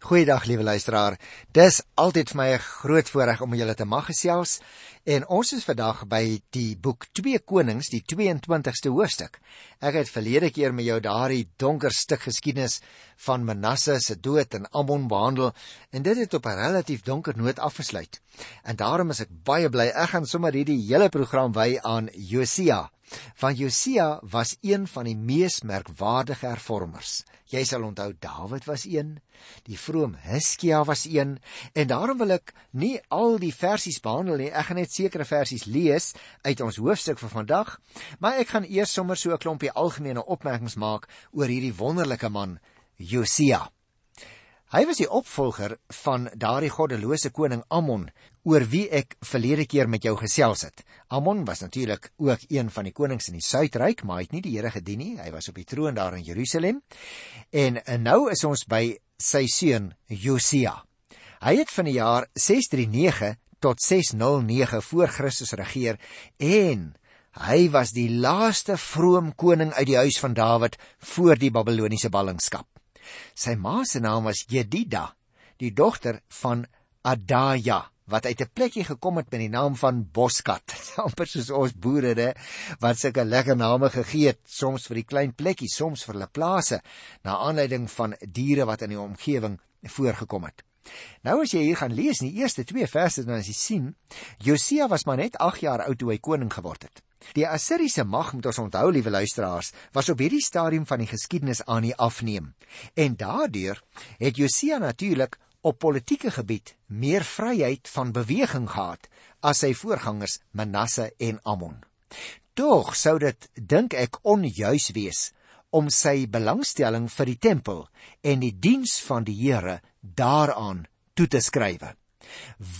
Goeiedag liewe luisteraar. Dis altyd vir my 'n groot voorreg om julle te mag gesels en ons is vandag by die boek 2 Konings, die 22ste hoofstuk. Ek het verlede keer met jou daardie donker stuk geskiedenis van Manasse se dood en Amon behandel en dit het op 'n relatief donker noot afgesluit. En daarom is ek baie bly ek gaan sommer hierdie hele program wy aan Josia. Want Josia was een van die mees merkwaardige hervormers. Jy sal onthou Dawid was een, die vroom Hiskia was een en daarom wil ek nie al die versies behandel nie. Ek gaan net sekere versies lees uit ons hoofstuk vir vandag, maar ek gaan eers sommer so 'n klompie algemene opmerkings maak oor hierdie wonderlike man Josia. Hy was die opvolger van daardie goddelose koning Amon oor wie ek verlede keer met jou gesels het. Amon was natuurlik ook een van die konings in die Suidryk, maar hy het nie die Here gedien nie. Hy was op die troon daar in Jerusalem. En, en nou is ons by sy seun Josia. Hy het van die jaar 639 tot 609 voor Christus regeer en hy was die laaste vroom koning uit die huis van Dawid voor die Babiloniese ballingskap. Sy ma se naam was Jedida, die dogter van Adaya wat uit 'n plekkie gekom het met die naam van Boskat. amper soos ons boere hè wat sulke lekker name gegee het, soms vir die klein plekkies, soms vir hulle plase, na aanleiding van diere wat in die omgewing voorgekom het. Nou as jy hier gaan lees in die eerste 2 verse dan as jy sien, Josia was maar net 8 jaar oud toe hy koning geword het. Die Assiriese mag, moet ons onthou, liewe luisteraars, was op hierdie stadium van die geskiedenis aan die afneem. En daardeur het Josia natuurlik op politieke gebied meer vryheid van beweging gehad as sy voorgangers Manasse en Amon. Tog sou dit dink ek onjuis wees om sy belangstelling vir die tempel en die diens van die Here daaraan toe te skrywe.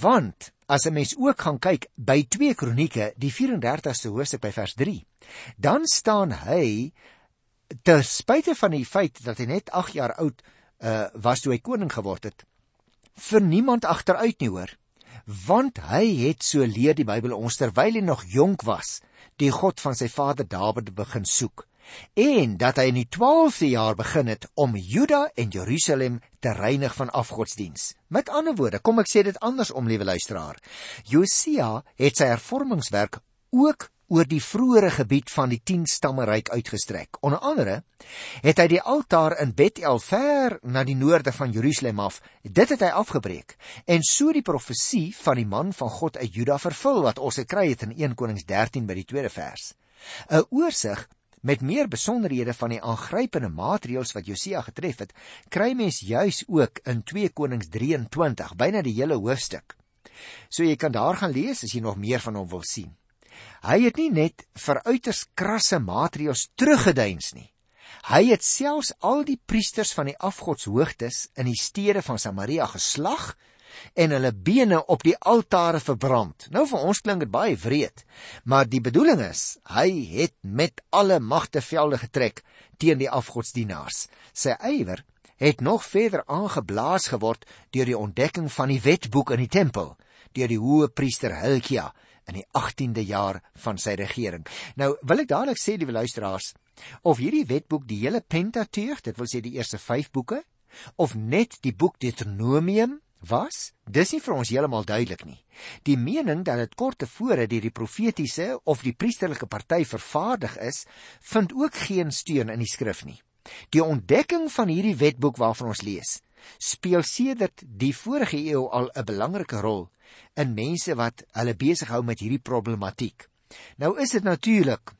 Want as 'n mens ook gaan kyk by 2 Kronieke, die 34ste hoofstuk by vers 3, dan staan hy ten spyte van die feit dat hy net 8 jaar oud uh, was toe hy koning geword het, vir niemand agteruit nie hoor. Want hy het so leer die Bybel ons terwyl hy nog jonk was die God van sy vader Dawid begin soek en dat hy in die 12de jaar begin het om Juda en Jerusalem te reinig van afgodsdiens met ander woorde kom ek sê dit anders om liewe luisteraar Josia het sy hervormingswerk ook oor die vroeëre gebied van die 10 stamme ryk uitgestrek. Onder andere het hy die altaar in Bethel ver na die noorde van Jerusalem af, dit het hy afgebreek en so die profesie van die man van God uit Juda vervul wat ons gekry het in 1 Konings 13 by die tweede vers. 'n Oorsig met meer besonderhede van die aangrypende maatreëls wat Josia getref het, kry mens juis ook in 2 Konings 23, byna die hele hoofstuk. So jy kan daar gaan lees as jy nog meer van hom wil sien. Hy het nie net vir uiters krasse maatreëls teruggeduins nie. Hy het selfs al die priesters van die afgodshoogtes in die stede van Samaria geslag en hulle bene op die altare verbrand. Nou vir ons klink dit baie wreed, maar die bedoeling is, hy het met alle magte velde getrek teen die afgodsdienaars. Sy ywer het nog verder aangeblaas geword deur die ontdekking van die wetboek in die tempel deur die hoë priester Hilkia in die 18de jaar van sy regering. Nou wil ek dadelik sê liewe luisteraars, of hierdie wetboek die hele Pentateug, dit wil sê die eerste 5 boeke, of net die boek Deuteronomium was, dis nie vir ons heeltemal duidelik nie. Die mening dat dit kort tevore deur die profetiese of die priesterlike party vervaardig is, vind ook geen steun in die skrif nie. Die ontdekking van hierdie wetboek waarvan ons lees, speel sedert die vorige eeu al 'n belangrike rol in mense wat hulle besig hou met hierdie problematiek. Nou is dit natuurlik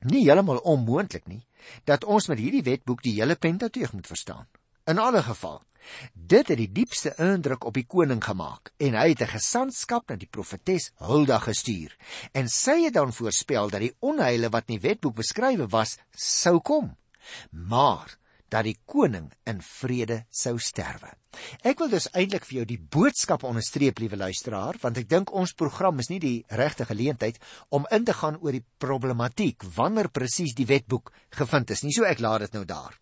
nie heeltemal onmoontlik nie dat ons met hierdie wetboek die hele Pentateug moet verstaan. In alle geval, dit het die diepste indruk op die koning gemaak en hy het 'n gesandskap na die profetes Hulda gestuur en sy het dan voorspel dat die onheile wat in die wetboek beskryf was sou kom. Maar dat die koning in vrede sou sterwe. Ek wil dus eintlik vir jou die boodskap onderstreep, liewe luisteraar, want ek dink ons program is nie die regte geleentheid om in te gaan oor die problematiek wanneer presies die wetboek gevind is nie. So ek laat dit nou daar.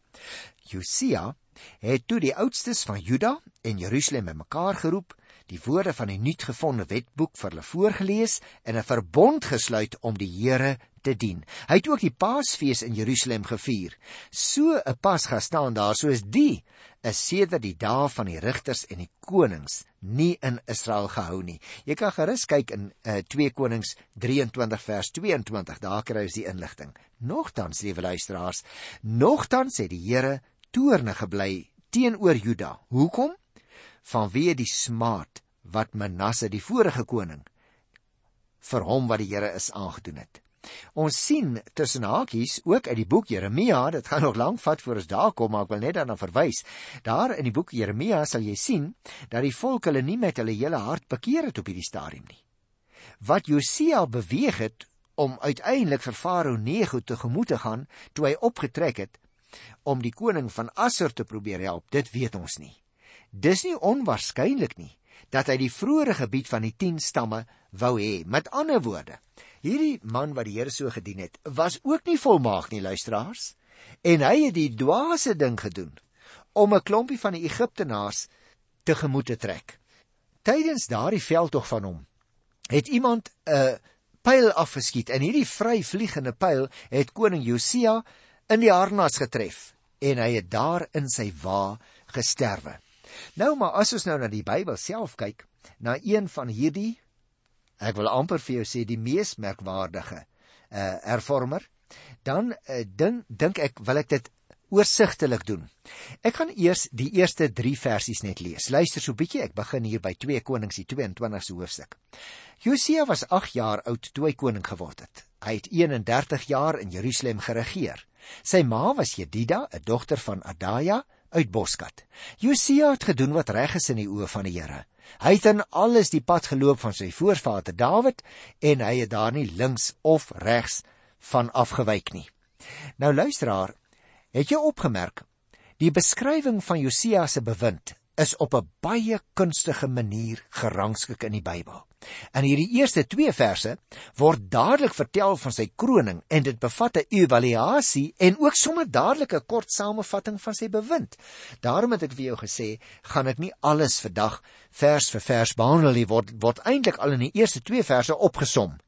Josia het toe die oudstes van Juda en Jerusalem bymekaar geroep, die woorde van die nuutgevonde wetboek vir hulle voorgeles en 'n verbond gesluit om die Here te dien. Hy het ook die Paasfees in Jerusalem gevier. So 'n Pasga staan daar soos die is sedert die dae van die rigters en die konings nie in Israel gehou nie. Jy kan gerus kyk in uh, 2 Konings 23 vers 22, daar kry jy die inligting. Nogtans, liewe luisteraars, nogtans het die Here toornig gebly teenoor Juda. Hoekom? Vanweë die smaad wat Manasse die vorige koning vir hom wat die Here is aangedoen het. Ons sien tussen hakies ook uit die boek Jeremia, dit gaan nog lank vat voor ons daar kom, maar ek wil net daarna verwys. Daar in die boek Jeremia sal jy sien dat die volk hulle nie met hulle hele hart bekeer het op hierdie stadium nie. Wat Josia beweeg het om uiteindelik vir Farao Nego te gemoed te gaan toe hy opgetrek het om die koning van Assur te probeer help, dit weet ons nie. Dis nie onwaarskynlik nie dat hy die vroeëre gebied van die 10 stamme wou hê. Met ander woorde, hierdie man wat die Here so gedien het, was ook nie volmaak nie, luisteraars. En hy het die dwaase ding gedoen om 'n klompie van die Egiptenaars te gemoed te trek. Tydens daardie veldtog van hom het iemand 'n pyl afgeskiet en hierdie vryvliegende pyl het koning Josia in die harnas getref en hy het daar in sy wa gesterwe. Nou maar as ons nou na die Bybel self kyk, na een van hierdie ek wil amper vir jou sê die mees merkwaardige uh hervormer, dan uh, dink dink ek wil ek dit oorsigtelik doen. Ek gaan eers die eerste 3 versies net lees. Luister so 'n bietjie, ek begin hier by 2 Konings die 22ste hoofstuk. Josia was 8 jaar oud toe hy koning geword het. Hy het 31 jaar in Jerusalem geregeer. Sy ma was Jedida, 'n dogter van Adaja, uit Boskat. Josia het gedoen wat reg is in die oë van die Here. Hy het in alles die pad geloop van sy voorvader Dawid en hy het daar nie links of regs van afgewyk nie. Nou luisteraar, het jy opgemerk die beskrywing van Josia se bewind is op 'n baie kunstige manier gerangskik in die Bybel. In hierdie eerste 2 verse word dadelik vertel van sy kroning en dit bevat 'n evaluasie en ook sommer dadelik 'n kort samevatting van sy bewind. Daarom het ek vir jou gesê, gaan ek nie alles vandag vers vir vers behandel nie, word word eintlik al in die eerste 2 verse opgesom.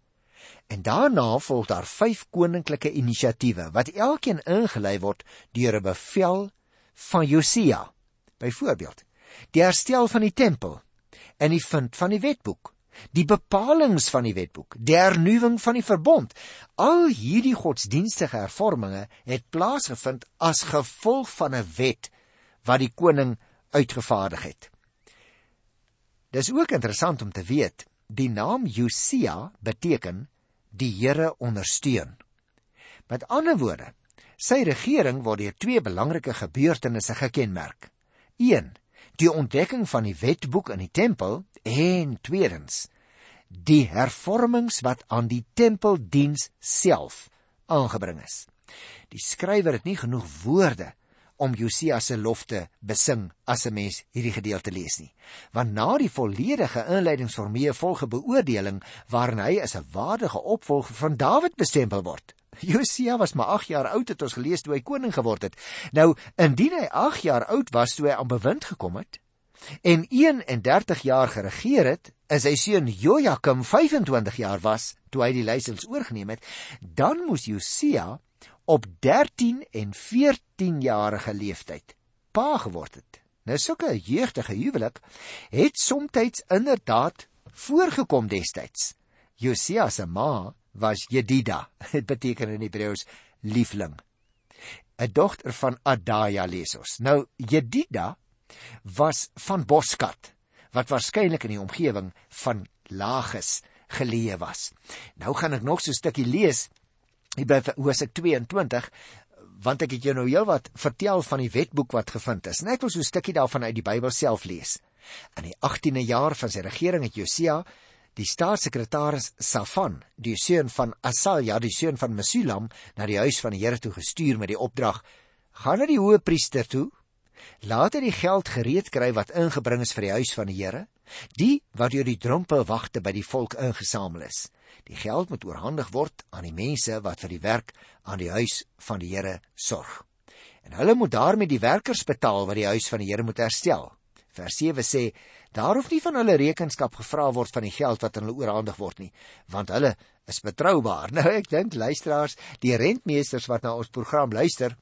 En daarna volg daar 5 koninklike inisiatiewe wat elkeen ingelei word deur 'n bevel van Josia. Byvoorbeeld, die herstel van die tempel en die vind van die wetboek, die bepalinge van die wetboek, die hernuwing van die verbond. Al hierdie godsdienstige hervorminge het plaasgevind as gevolg van 'n wet wat die koning uitgevaardig het. Dis ook interessant om te weet, die naam Josia beteken die Here ondersteun. Met ander woorde, sy regering word deur twee belangrike gebeurtenisse gekenmerk. 1 die ontdekking van die wetboek in die tempel en tweedens die hervormings wat aan die tempeldiens self aangebring is. Die skrywer het nie genoeg woorde om Josia se lof te besing as 'n mens hierdie gedeelte lees nie. Want na die volledige inleidingsformule volge beoordeling waarin hy as 'n waardige opvolger van Dawid bestempel word. Josia was maar 8 jaar oud het ons gelees toe hy koning geword het. Nou, indien hy 8 jaar oud was toe hy aan bewind gekom het en 31 jaar geregeer het, is hy seun Jojakim 25 jaar was toe hy die leiersels oorgeneem het, dan moes Josia op 13 en 14 jarige leeftyd pa geword het. Nou sulke jeugdige huwelik het soms inderdaad voorgekom destyds. Josia se ma was Jedida. Dit beteken in Hebreëus liefling. 'n Dogter van Adaja lees ons. Nou Jedida was van Boskat wat waarskynlik in die omgewing van Lages geleë was. Nou gaan ek nog so 'n stukkie lees by Hosea 22 want ek het jou nou heelwat vertel van die wetboek wat gevind is. En ek wil so 'n stukkie daarvan uit die Bybel self lees. In die 18de jaar van sy regering het Josia die staatssekretaris Safan, die seun van Asalja, die seun van Mesulam, na die huis van die Here toe gestuur met die opdrag: "Gaan na die hoë priester toe, laat hy die geld gereed kry wat ingebring is vir die huis van die Here, die wat deur die drempelwagte by die volk ingesamel is. Die geld moet oorhandig word aan die mense wat vir die werk aan die huis van die Here sorg. En hulle moet daarmee die werkers betaal wat die huis van die Here moet herstel." Vers 7 sê: Daar hoef nie van hulle rekenskap gevra word van die geld wat aan hulle oorhandig word nie, want hulle is betroubaar. Nou ek dink luisteraars, die rentmeesters wat na ons program luister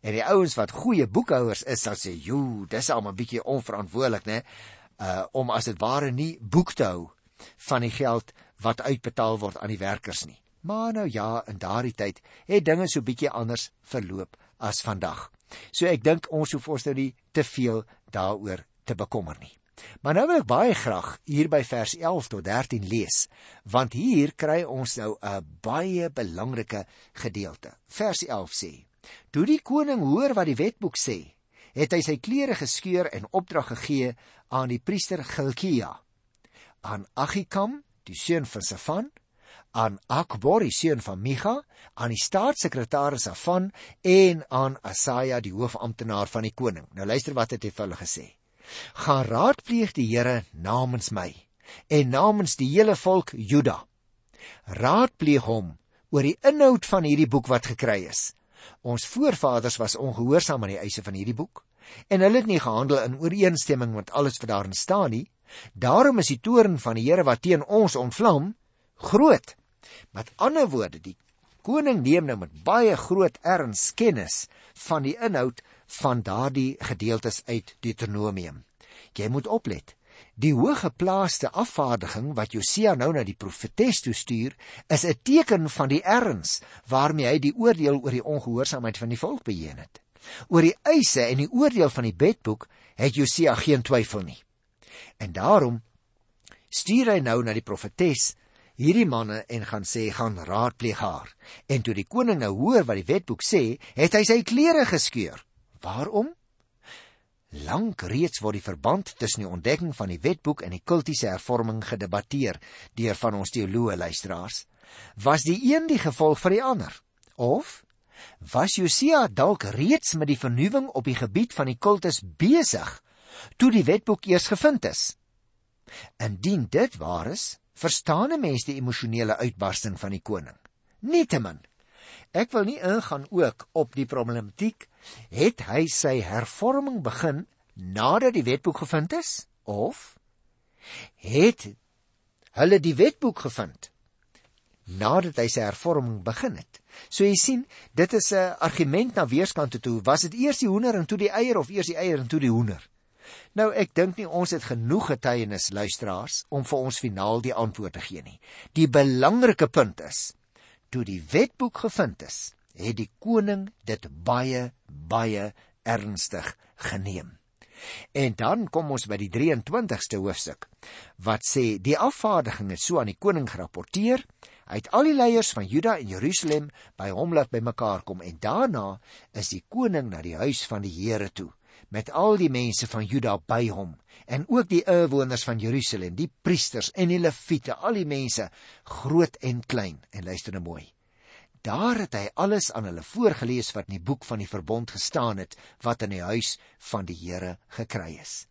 en die ouens wat goeie boekhouers is, sal sê, "Jo, dis al 'n bietjie onverantwoordelik, né? Uh om as dit ware nie boek te hou van die geld wat uitbetaal word aan die werkers nie." Maar nou ja, in daardie tyd het dinge so bietjie anders verloop as vandag. So ek dink ons hoef ons nou nie te veel daaroor te bekommer nie. Maar nou wil ek baie graag hier by vers 11 tot 13 lees, want hier kry ons nou 'n baie belangrike gedeelte. Vers 11 sê: Toe die koning hoor wat die wetboek sê, het hy sy klere geskeur en opdrag gegee aan die priester Gilkia, aan Agikam, die seun van Safan, aan Akbor, die seun van Micha, aan die staatssekretaris Safan en aan Asaja, die hoofamptenaar van die koning. Nou luister wat het hy vir hulle gesê gaan raadpleeg die Here namens my en namens die hele volk Juda. Raadpleeg hom oor die inhoud van hierdie boek wat gekry is. Ons voorvaders was ongehoorsaam aan die eise van hierdie boek en hulle het nie gehandel in ooreenstemming met alles wat daarin staan nie. Daarom is die toorn van die Here wat teen ons ontvlam groot. Met ander woorde, die koning neem nou met baie groot erns kennis van die inhoud van daardie gedeeltes uit Deuteronomium. Jy moet oplet. Die hoëgeplaaste afvaardiging wat Josia nou na die profetes toe stuur, is 'n teken van die erns waarmee hy die oordeel oor die ongehoorsaamheid van die volk beheer het. Oor die eise en die oordeel van die Wetboek het Josia geen twyfel nie. En daarom stuur hy nou na die profetes hierdie manne en gaan sê gaan raadpleeg haar. En toe die koning nou hoor wat die Wetboek sê, het hy sy klere geskeur. Waarom? Lank reeds word die verband tussen die ontdekking van die wetboek en die kultiese hervorming gedebatteer deur van ons teoloë luisteraars. Was die een die gevolg van die ander? Of was Josia dalk reeds met die vernuwing op die gebied van die kultus besig toe die wetboek eers gevind is? Indien dit waar is, verstaan 'n mens die emosionele uitbarsting van die koning. Nietemin Ek wil nie ingaan ook op die problematiek het hy sy hervorming begin nadat die wetboek gevind is of het hulle die wetboek gevind nadat hy sy hervorming begin het. So jy sien, dit is 'n argument na weerskante toe. Was dit eers die hoender en toe die eier of eers die eier en toe die hoender? Nou ek dink nie ons het genoeg getuienis luisteraars om vir ons finaal die antwoord te gee nie. Die belangrike punt is toe die wetboek gevind is, het die koning dit baie baie ernstig geneem. En dan kom ons by die 23ste hoofstuk wat sê die afvaardiging het so aan die koning gerapporteer uit al die leiers van Juda en Jerusalem by hom laat bymekaar kom en daarna is die koning na die huis van die Here toe met al die mense van Juda by hom en ook die inwoners van Jerusalem, die priesters en die leviete, al die mense, groot en klein. En luister nou mooi. Daar het hy alles aan hulle voorgeles wat in die boek van die verbond gestaan het wat in die huis van die Here gekry is.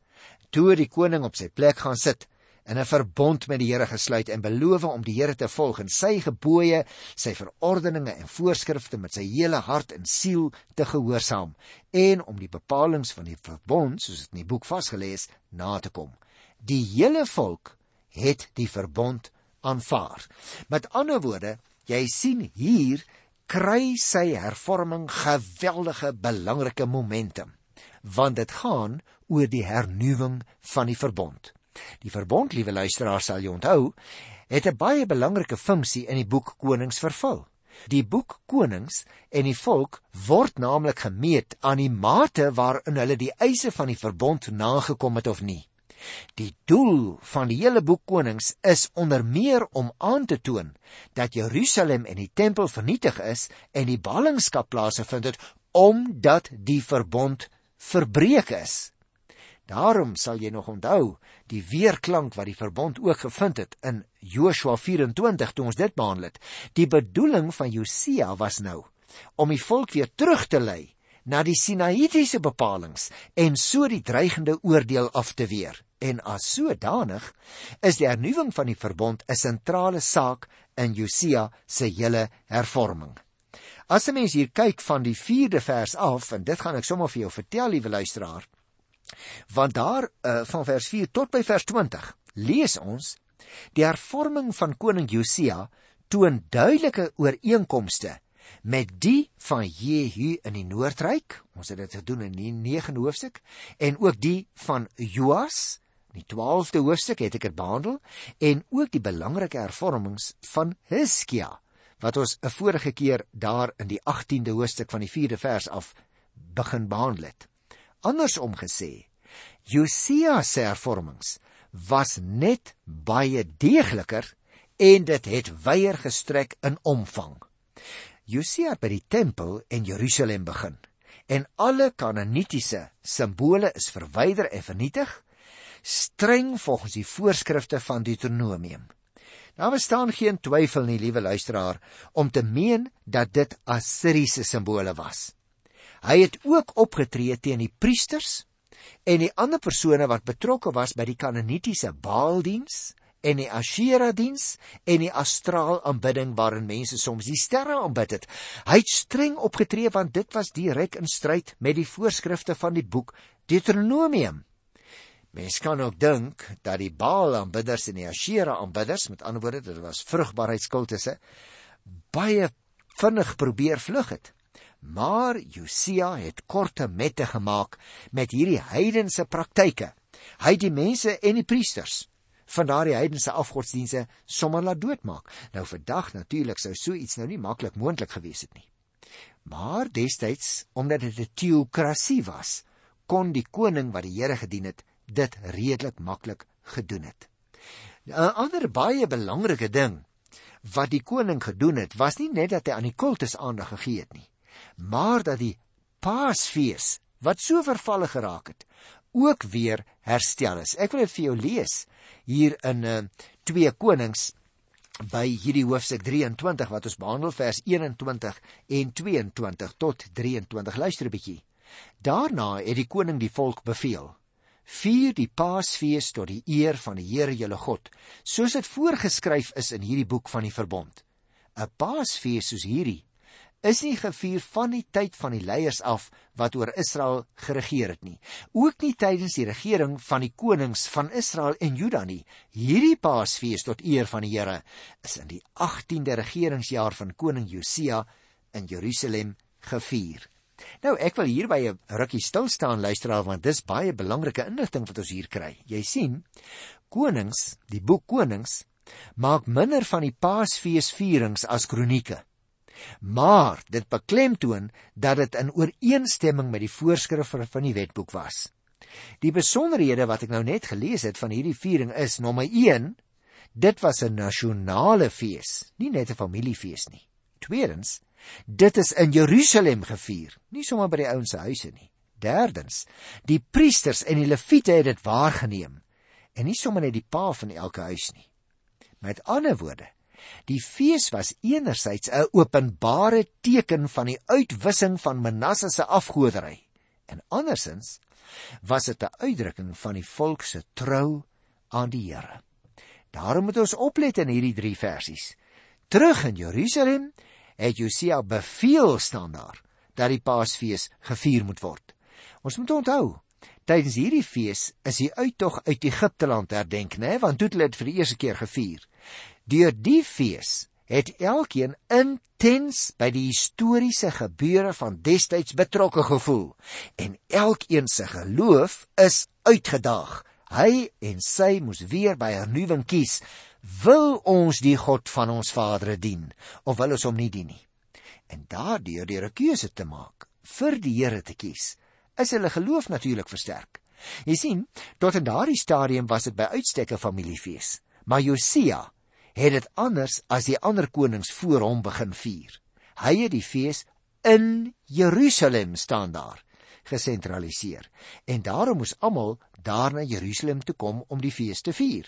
Toe die koning op sy plek gaan sit, in 'n verbond met die Here gesluit en beloof om die Here te volg en sy gebooie, sy verordeninge en voorskrifte met sy hele hart en siel te gehoorsaam en om die bepalinge van die verbond, soos dit in die boek vasgelees, na te kom. Die hele volk het die verbond aanvaar. Met ander woorde, jy sien hier kry sy hervorming geweldige belangrike momentum want dit gaan oor die hernuwing van die verbond. Die verbond, liewe luisteraars, sal jy onthou, het 'n baie belangrike funksie in die boek Konings vervul. Die boek Konings en die volk word naamlik gemeet aan die mate waarin hulle die eise van die verbond nagekom het of nie. Die doel van die hele boek Konings is onder meer om aan te toon dat Jerusalem en die tempel vernietig is en die ballingskap plaasgevind het omdat die verbond verbreek is. Daarom sal jy nog onthou die weerklank wat die verbond ook gevind het in Joshua 24 toe ons dit behandel het. Die bedoeling van Josia was nou om die volk weer terug te lei na die Sinaïtiese bepalinge en so die dreigende oordeel af te weer. En as sodanig is die hernuwing van die verbond 'n sentrale saak in Josia se hele hervorming. As 'n mens hier kyk van die 4de vers af en dit gaan ek sommer vir jou vertel, liewe luisteraar, Want daar uh, van vers 4 tot by vers 20 lees ons die hervorming van koning Josia toon duidelike ooreenkomste met die van Jehu in die Noordryk. Ons het dit gedoen in die 9de hoofstuk en ook die van Joas in die 12de hoofstuk het ek dit behandel en ook die belangrike hervormings van Hiskia wat ons 'n vorige keer daar in die 18de hoofstuk van die 4de vers af begin behandel het. Andersom gesê, Josia se hervormings was net baie deegliker en dit het weier gestrek in omvang. Josia by die tempel in Jerusalem begin en alle kananitiese simbole is verwyder en vernietig streng volgens die voorskrifte van Deuteronomium. Daar bestaan geen twyfel nie, liewe luisteraar, om te meen dat dit Assiriese simbole was. Hy het ook opgetree teen die priesters en die ander persone wat betrokke was by die kananitiese Baaldiens en die Ashera diens en die astraal aanbidding waarin mense soms die sterre aanbid het. Hy het streng opgetree want dit was direk in stryd met die voorskrifte van die boek Deuteronomium. Mens kan ook dink dat die Baal aanbidders en die Ashera aanbidders, met ander woorde, dit was vrugbaarheidskultusse, baie vinnig probeer vlug het. Maar Josia het korte mette gemaak met hierdie heidense praktyke. Hy het die mense en die priesters van daardie heidense afgodsdienste sommer laat doodmaak. Nou vandag natuurlik sou so iets nou nie maklik moontlik gewees het nie. Maar destyds, omdat dit 'n teokrasie was, kon die koning wat die Here gedien het, dit redelik maklik gedoen het. 'n Ander baie belangrike ding wat die koning gedoen het, was nie net dat hy aan die kultus aandag gegee het nie, maar dat die Paasfees wat so vervalle geraak het, ook weer herstel is. Ek wil dit vir jou lees hier in uh, eh, 2 Konings by hierdie hoofstuk 23 wat ons behandel vers 21 en 22 tot 23. Luister 'n bietjie. Daarna het die koning die volk beveel: Vier die Paasfees tot die eer van die Here julle God, soos dit voorgeskryf is in hierdie boek van die verbond. 'n Paasfees soos hierdie is nie gevier van die tyd van die leiers af wat oor Israel geregeer het nie. Ook nie tydens die regering van die konings van Israel en Juda nie. Hierdie Paasfees tot eer van die Here is in die 18de regeringsjaar van koning Josia in Jerusalem gevier. Nou ek wil hier by 'n rukkie stil staan luisteraar want dis baie belangrike inligting wat ons hier kry. Jy sien, Konings, die boek Konings maak minder van die Paasfeesvierings as kronieke maar dit beklemtoon dat dit in ooreenstemming met die voorskrifte van die wetboek was. Die besonderhede wat ek nou net gelees het van hierdie viering is nommer 1, dit was 'n nasionale fees, nie net 'n familiefees nie. Tweedens, dit is in Jerusalem gevier, nie sommer by die ouens se huise nie. Derdens, die priesters en die leviete het dit waargeneem en nie sommer net die pa van elke huis nie. Met ander woorde, Die fees was enerzijds 'n openbare teken van die uitwissing van Manasse se afgoderry en andersins was dit 'n uitdrukking van die volk se trou aan die Here. Daarom moet ons oplet in hierdie 3 versies. Terug in Jerusalem het Josia beveel staan daar dat die Paasfees gevier moet word. Ons moet onthou, tydens hierdie fees is die uittog uit Egipte land herdenk, né, want toe het hulle dit vir die eerste keer gevier. Deur die fees het elkeen intens by die historiese gebeure van destyds betrokke gevoel en elkeen se geloof is uitgedaag. Hy en sy moes weer by hernuwing kies: Wil ons die God van ons vadere dien of wil ons hom nie dien nie? En daardeur deur 'n keuse te maak vir die Here te kies, is hulle geloof natuurlik versterk. Jy sien, tot in daardie stadium was dit by uitstek 'n familiefees, maar Josia het dit anders as die ander konings voor hom begin vier. Hy het die fees in Jerusalem staan daar gesentraliseer en daarom moes almal daar na Jerusalem toe kom om die fees te vier.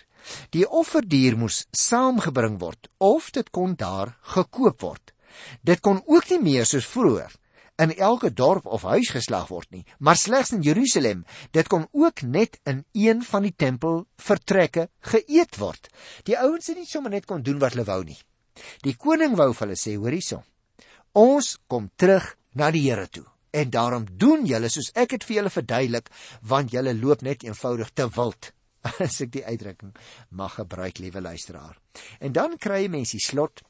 Die offerdier moes saamgebring word of dit kon daar gekoop word. Dit kon ook nie meer soos vroeër in elke dorp of huis geslag word nie, maar slegs in Jerusalem. Dit kon ook net in een van die tempel vertrekke geëet word. Die ouens het nie sommer net kon doen wat hulle wou nie. Die koning wou vir hulle sê, hoor hierso. Ons kom terug na die Here toe. en daarom doen julle soos ek dit vir julle verduidelik want julle loop net eenvoudig te wild as ek die uitdrukking mag gebruik liewe luisteraar en dan kry jy mense slot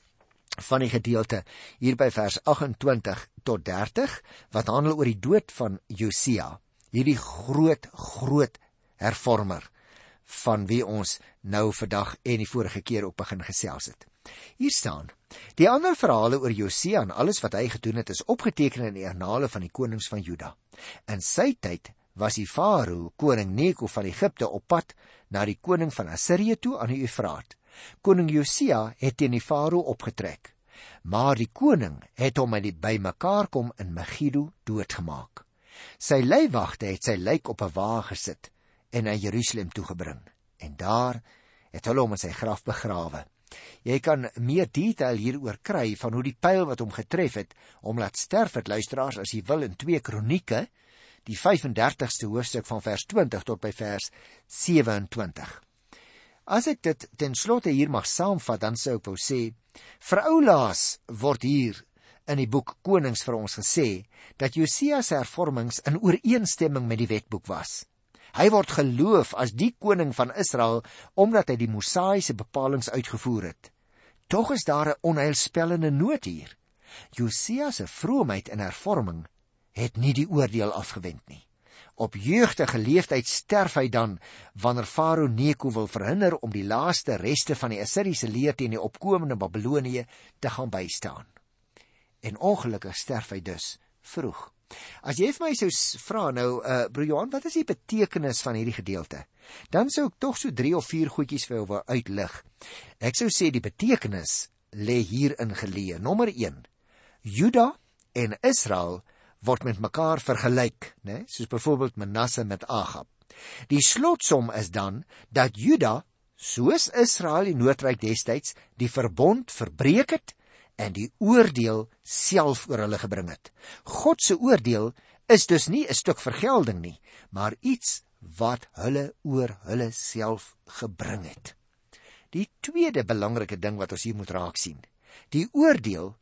van die gedeelte hier by vers 28 tot 30 wat handel oor die dood van Josia hierdie groot groot hervormer van wie ons nou vandag en die vorige keer op begin gesels het. Hier staan: Die ander verhale oor Josia en alles wat hy gedoen het is opgeteken in die annale van die konings van Juda. In sy tyd was die farao koning Neko van Egipte op pad na die koning van Assirië toe aan die Eufraat. Koning Josia het teen die farao opgetrek, maar die koning het hom uit die bymekaar kom in Megiddo doodgemaak. Sy leiwagte het sy lijk op 'n wa gesit en na Jerusalem toe gebring en daar het hulle hom in sy graf begrawe. Jy kan meer detail hieroor kry van hoe die pyl wat hom getref het hom laat sterf het luisteraars as jy wil in 2 Kronieke die 35ste hoofstuk van vers 20 tot by vers 27. As ek dit ten slotte hier mag saamvat dan sou ek wou sê vir oulaas word hier in die boek Konings vir ons gesê dat Josia se hervormings in ooreenstemming met die wetboek was. Hy word geloof as die koning van Israel omdat hy die Mosaïese bepalinge uitgevoer het. Tog is daar 'n onheilspellende noot hier. Josia se vroomheid en hervorming het nie die oordeel afgewend nie. Op jeugtige leeftyd sterf hy dan wanneer Farao Neko wil verhinder om die laaste reste van die Assiriese leer teen die opkomende Babilonië te gaan bystaan. En ongelukkig sterf hy dus vroeg. As jy vir my sou vra nou, uh broer Johan, wat is die betekenis van hierdie gedeelte? Dan sou ek tog so 3 of 4 goedjies vir jou wou uitlig. Ek sou sê die betekenis lê hierin geleë. Nommer 1. Juda en Israel word met mekaar vergelyk, né? Soos byvoorbeeld Manasse met Agab. Die slotsom is dan dat Juda, soos Israel die noordryk destyds, die verbond verbreek het en die oordeel self oor hulle gebring het. God se oordeel is dus nie 'n stuk vergelding nie, maar iets wat hulle oor hulle self gebring het. Die tweede belangrike ding wat ons hier moet raak sien, die oordeel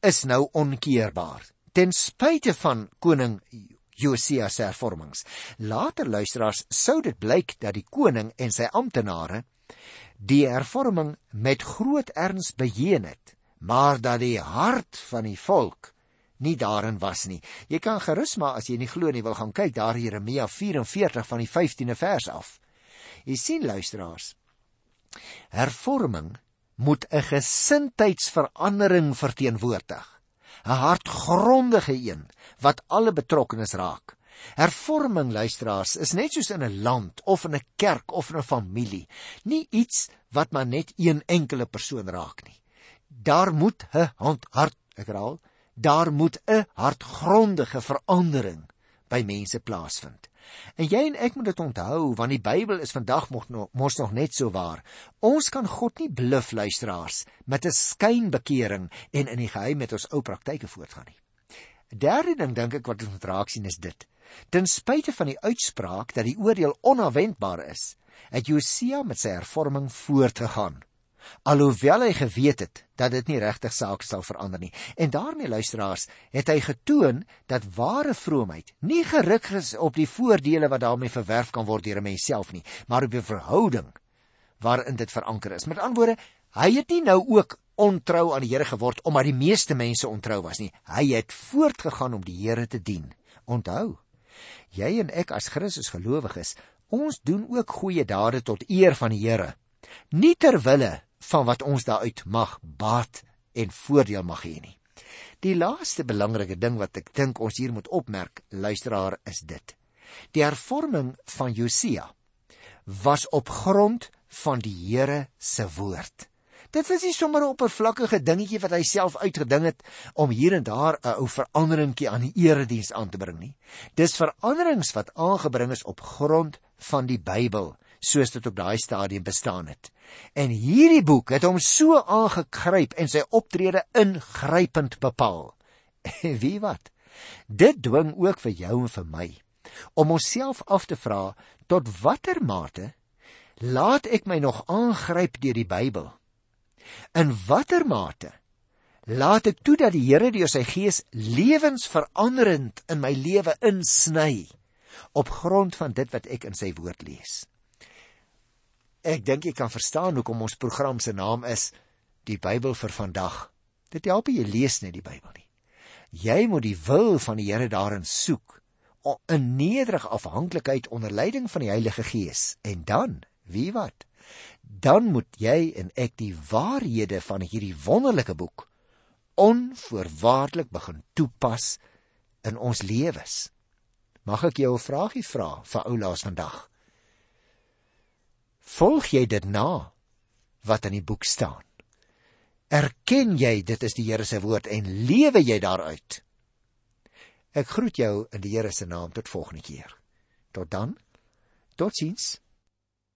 is nou onkeerbaar ten spyte van koning Josia se hervormings. Later luisteraars sou dit blyk dat die koning en sy amptenare die hervorming met groot erns beheer het maar dat die hart van die volk nie daarin was nie. Jy kan gerus maar as jy nie glo nie wil gaan kyk daar Jeremia 44 van die 15de vers af. Jy sien luisteraars. Hervorming moet 'n gesindheidsverandering verteenwoordig. 'n Hartgrondige een wat alle betrokkenes raak. Hervorming luisteraars is net soos in 'n land of in 'n kerk of in 'n familie, nie iets wat maar net een enkele persoon raak nie daar moet 'n hart, hart ek herhaal, daar moet 'n hartgrondige verandering by mense plaasvind. En jy en ek moet dit onthou want die Bybel is vandag mos nog net so waar. Ons kan God nie bluf luisteraars met 'n skynbekering en in die geheim met ons ou praktyke voortgaan nie. Derde ding dink ek wat ons moet raak sien is dit. Ten spyte van die uitspraak dat die oordeel onverwendbaar is, het Josia met sy hervorming voortgegaan alhoewel hy geweet het dat dit nie regtig sake sal verander nie. En daarmee luisteraars, het hy getoon dat ware vroomheid nie gerig is op die voordele wat daarmee verwerf kan word deur 'n mens self nie, maar op 'n verhouding waarin dit veranker is. Met ander woorde, hy het nie nou ook ontrou aan die Here geword omdat die meeste mense ontrou was nie. Hy het voortgegaan om die Here te dien. Onthou, jy en ek as Christus gelowiges, ons doen ook goeie dade tot eer van die Here. Nie ter wille van wat ons daaruit mag baat en voordeel mag hê nie. Die laaste belangrike ding wat ek dink ons hier moet opmerk, luisteraar, is dit. Die hervorming van Josia was op grond van die Here se woord. Dit was nie sommer 'n oppervlakkige dingetjie wat hy self uitgedink het om hier en daar 'n ou veranderingkie aan die erediens aan te bring nie. Dis veranderings wat aangebring is op grond van die Bybel soos dit op daai stadium bestaan het. En hierdie boek het hom so aangegryp en sy optrede ingrypend bepaal. En wie wat? Dit dwing ook vir jou en vir my om onsself af te vra tot watter mate laat ek my nog aangryp deur die Bybel? In watter mate Laat ek toe dat die Here deur sy gees lewensveranderend in my lewe insny op grond van dit wat ek in sy woord lees. Ek dink jy kan verstaan hoekom ons program se naam is die Bybel vir vandag. Dit help jy lees net die Bybel nie. Jy moet die wil van die Here daarin soek in nederige afhanklikheid onder leiding van die Heilige Gees en dan, wie wat? Dan moet jy en ek die waarhede van hierdie wonderlike boek onvoorwaardelik begin toepas in ons lewens. Mag ek jou 'n vragie vra vir oulaas vandag? Volg jy dit na wat in die boek staan? Erken jy dit is die Here se woord en lewe jy daaruit? Ek groet jou in die Here se naam tot volgende keer. Tot dan. Totsiens.